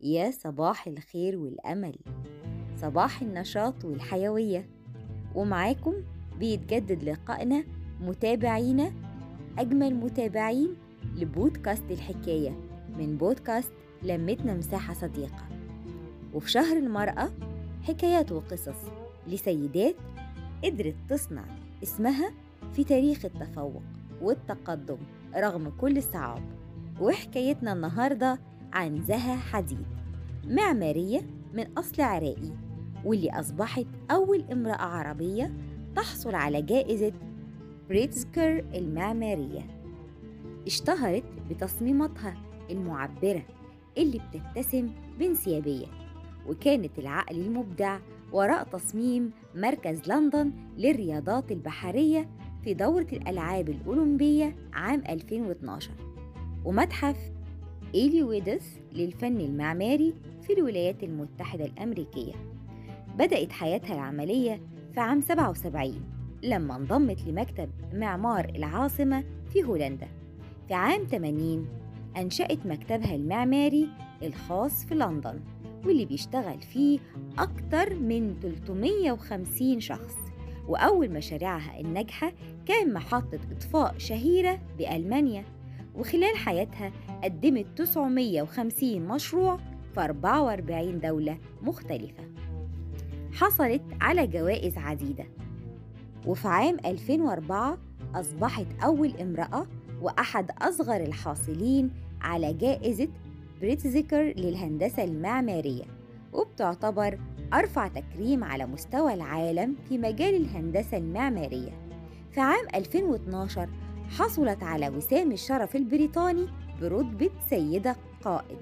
يا صباح الخير والأمل صباح النشاط والحيوية. ومعاكم بيتجدد لقائنا متابعينا أجمل متابعين لبودكاست الحكاية من بودكاست لمتنا مساحة صديقة. وفي شهر المرأة حكايات وقصص لسيدات قدرت تصنع اسمها في تاريخ التفوق والتقدم رغم كل الصعاب. وحكايتنا النهاردة عن زها حديد معمارية من أصل عراقي واللي أصبحت أول امرأة عربية تحصل على جائزة بريتزكر المعمارية. اشتهرت بتصميماتها المعبرة اللي بتتسم بانسيابية وكانت العقل المبدع وراء تصميم مركز لندن للرياضات البحرية في دورة الألعاب الأولمبية عام 2012 ومتحف إيلي ويدس للفن المعماري في الولايات المتحدة الأمريكية. بدأت حياتها العملية في عام 77 لما انضمت لمكتب معمار العاصمة في هولندا. في عام 80 أنشأت مكتبها المعماري الخاص في لندن واللي بيشتغل فيه أكتر من 350 شخص. وأول مشاريعها الناجحة كان محطة إطفاء شهيرة بألمانيا. وخلال حياتها قدمت 950 مشروع في 44 دولة مختلفة. حصلت على جوائز عديدة. وفي عام 2004 أصبحت أول امرأة وأحد أصغر الحاصلين على جائزة بريتزيكر للهندسة المعمارية وبتعتبر أرفع تكريم على مستوى العالم في مجال الهندسة المعمارية. في عام 2012 حصلت على وسام الشرف البريطاني برتبة سيدة قائد.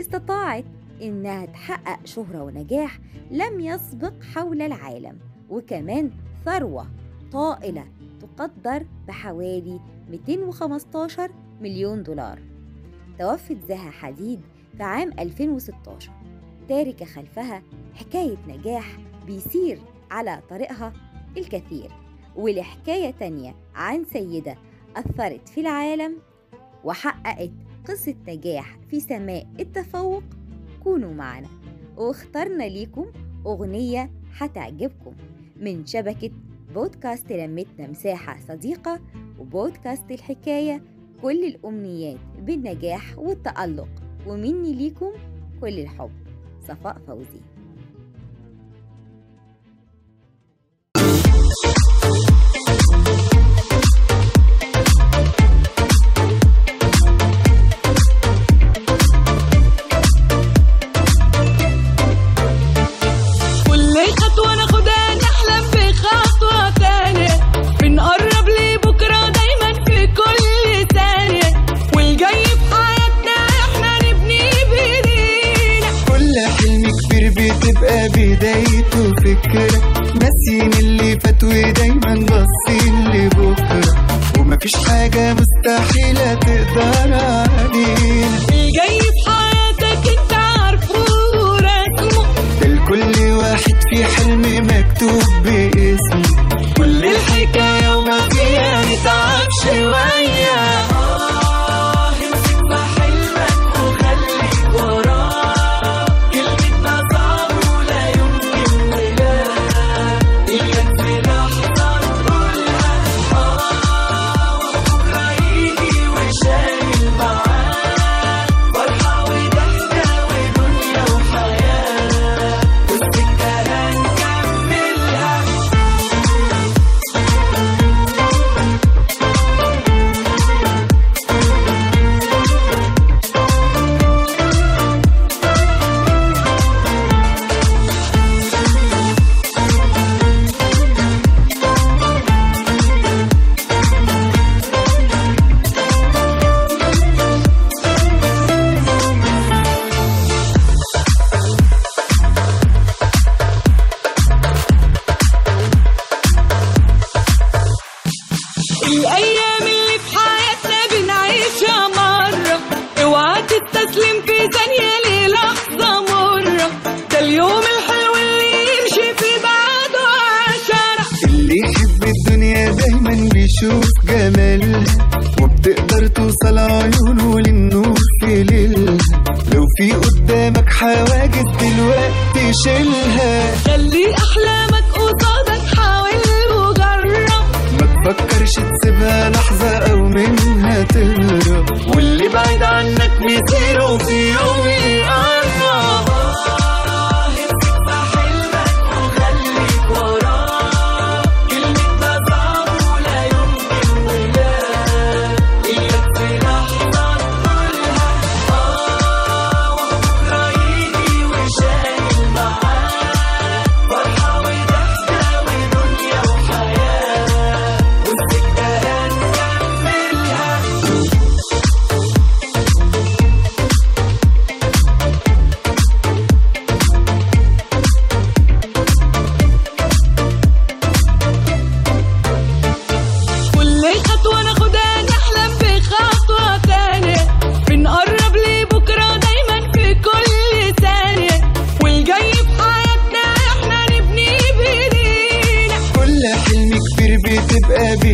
استطاعت إنها تحقق شهرة ونجاح لم يسبق حول العالم وكمان ثروة طائلة تقدر بحوالي 215 مليون دولار. توفت زها حديد في عام 2016 تاركة خلفها حكاية نجاح بيسير على طريقها الكثير ولحكاية تانية عن سيدة أثرت في العالم وحققت قصة نجاح في سماء التفوق. كونوا معنا. واخترنا ليكم أغنية هتعجبكم من شبكة بودكاست لمتنا مساحة صديقة وبودكاست الحكاية كل الأمنيات بالنجاح والتألق. ومني ليكم كل الحب. صفاء فوزي. بتبقى بدايته فكرة. ناسيين اللي فات ودايما باصين لبكرة. ومفيش حاجة مستحيلة تقدر علينا الجاي في حياتك انت عارفه ورسمه ده لكل واحد في حلم مكتوب. دايما بيشوف جمالها وبتقدر توصل عيونه للنور في ليلها لو في قدامك حواجز دلوقتي شيلها. خلي أحلامك قصادك حاول وجرب. ما تفكرش تسيبها لحظة أو منها تهرب. واللي بعيد عنك مصيره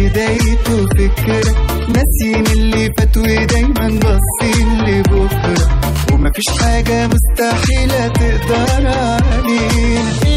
بدايته فكرة ناسيين اللي فات ودايما باصين لبكرة ومفيش حاجة مستحيلة تقدر علينا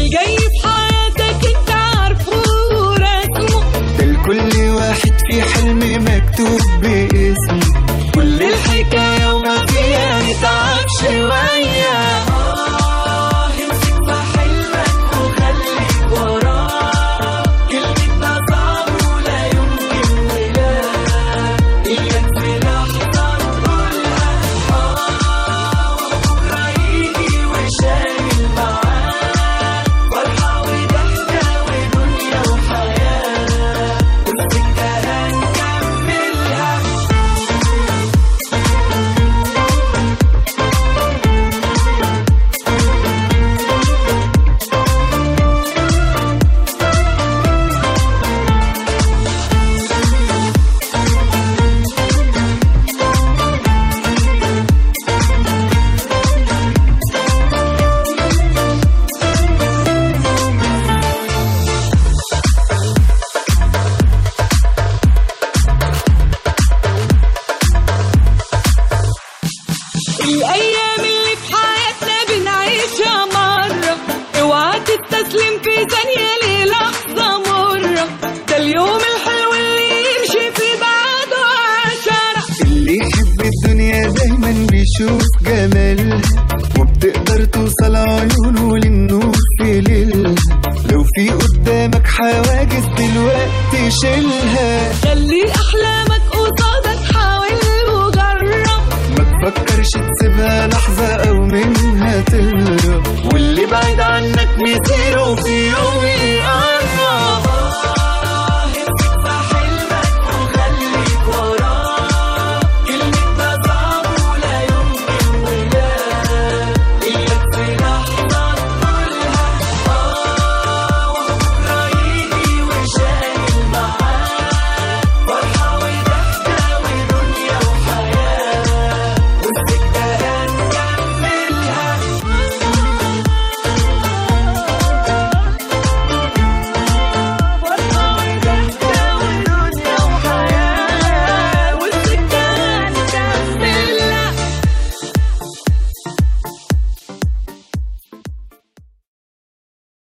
اوعى تستسلم في ثانية للحظة مرة ده اليوم الحلو اللي يمشي في بعده عشرة. اللي يحب الدنيا دايما بيشوف جمالها وبتقدر توصل عيونه للنور في ليلها لو في قدامك حواجز دلوقتي شيلها. خلي أحلامك قصادك حاول وجرب. ما تفكرش تسيبها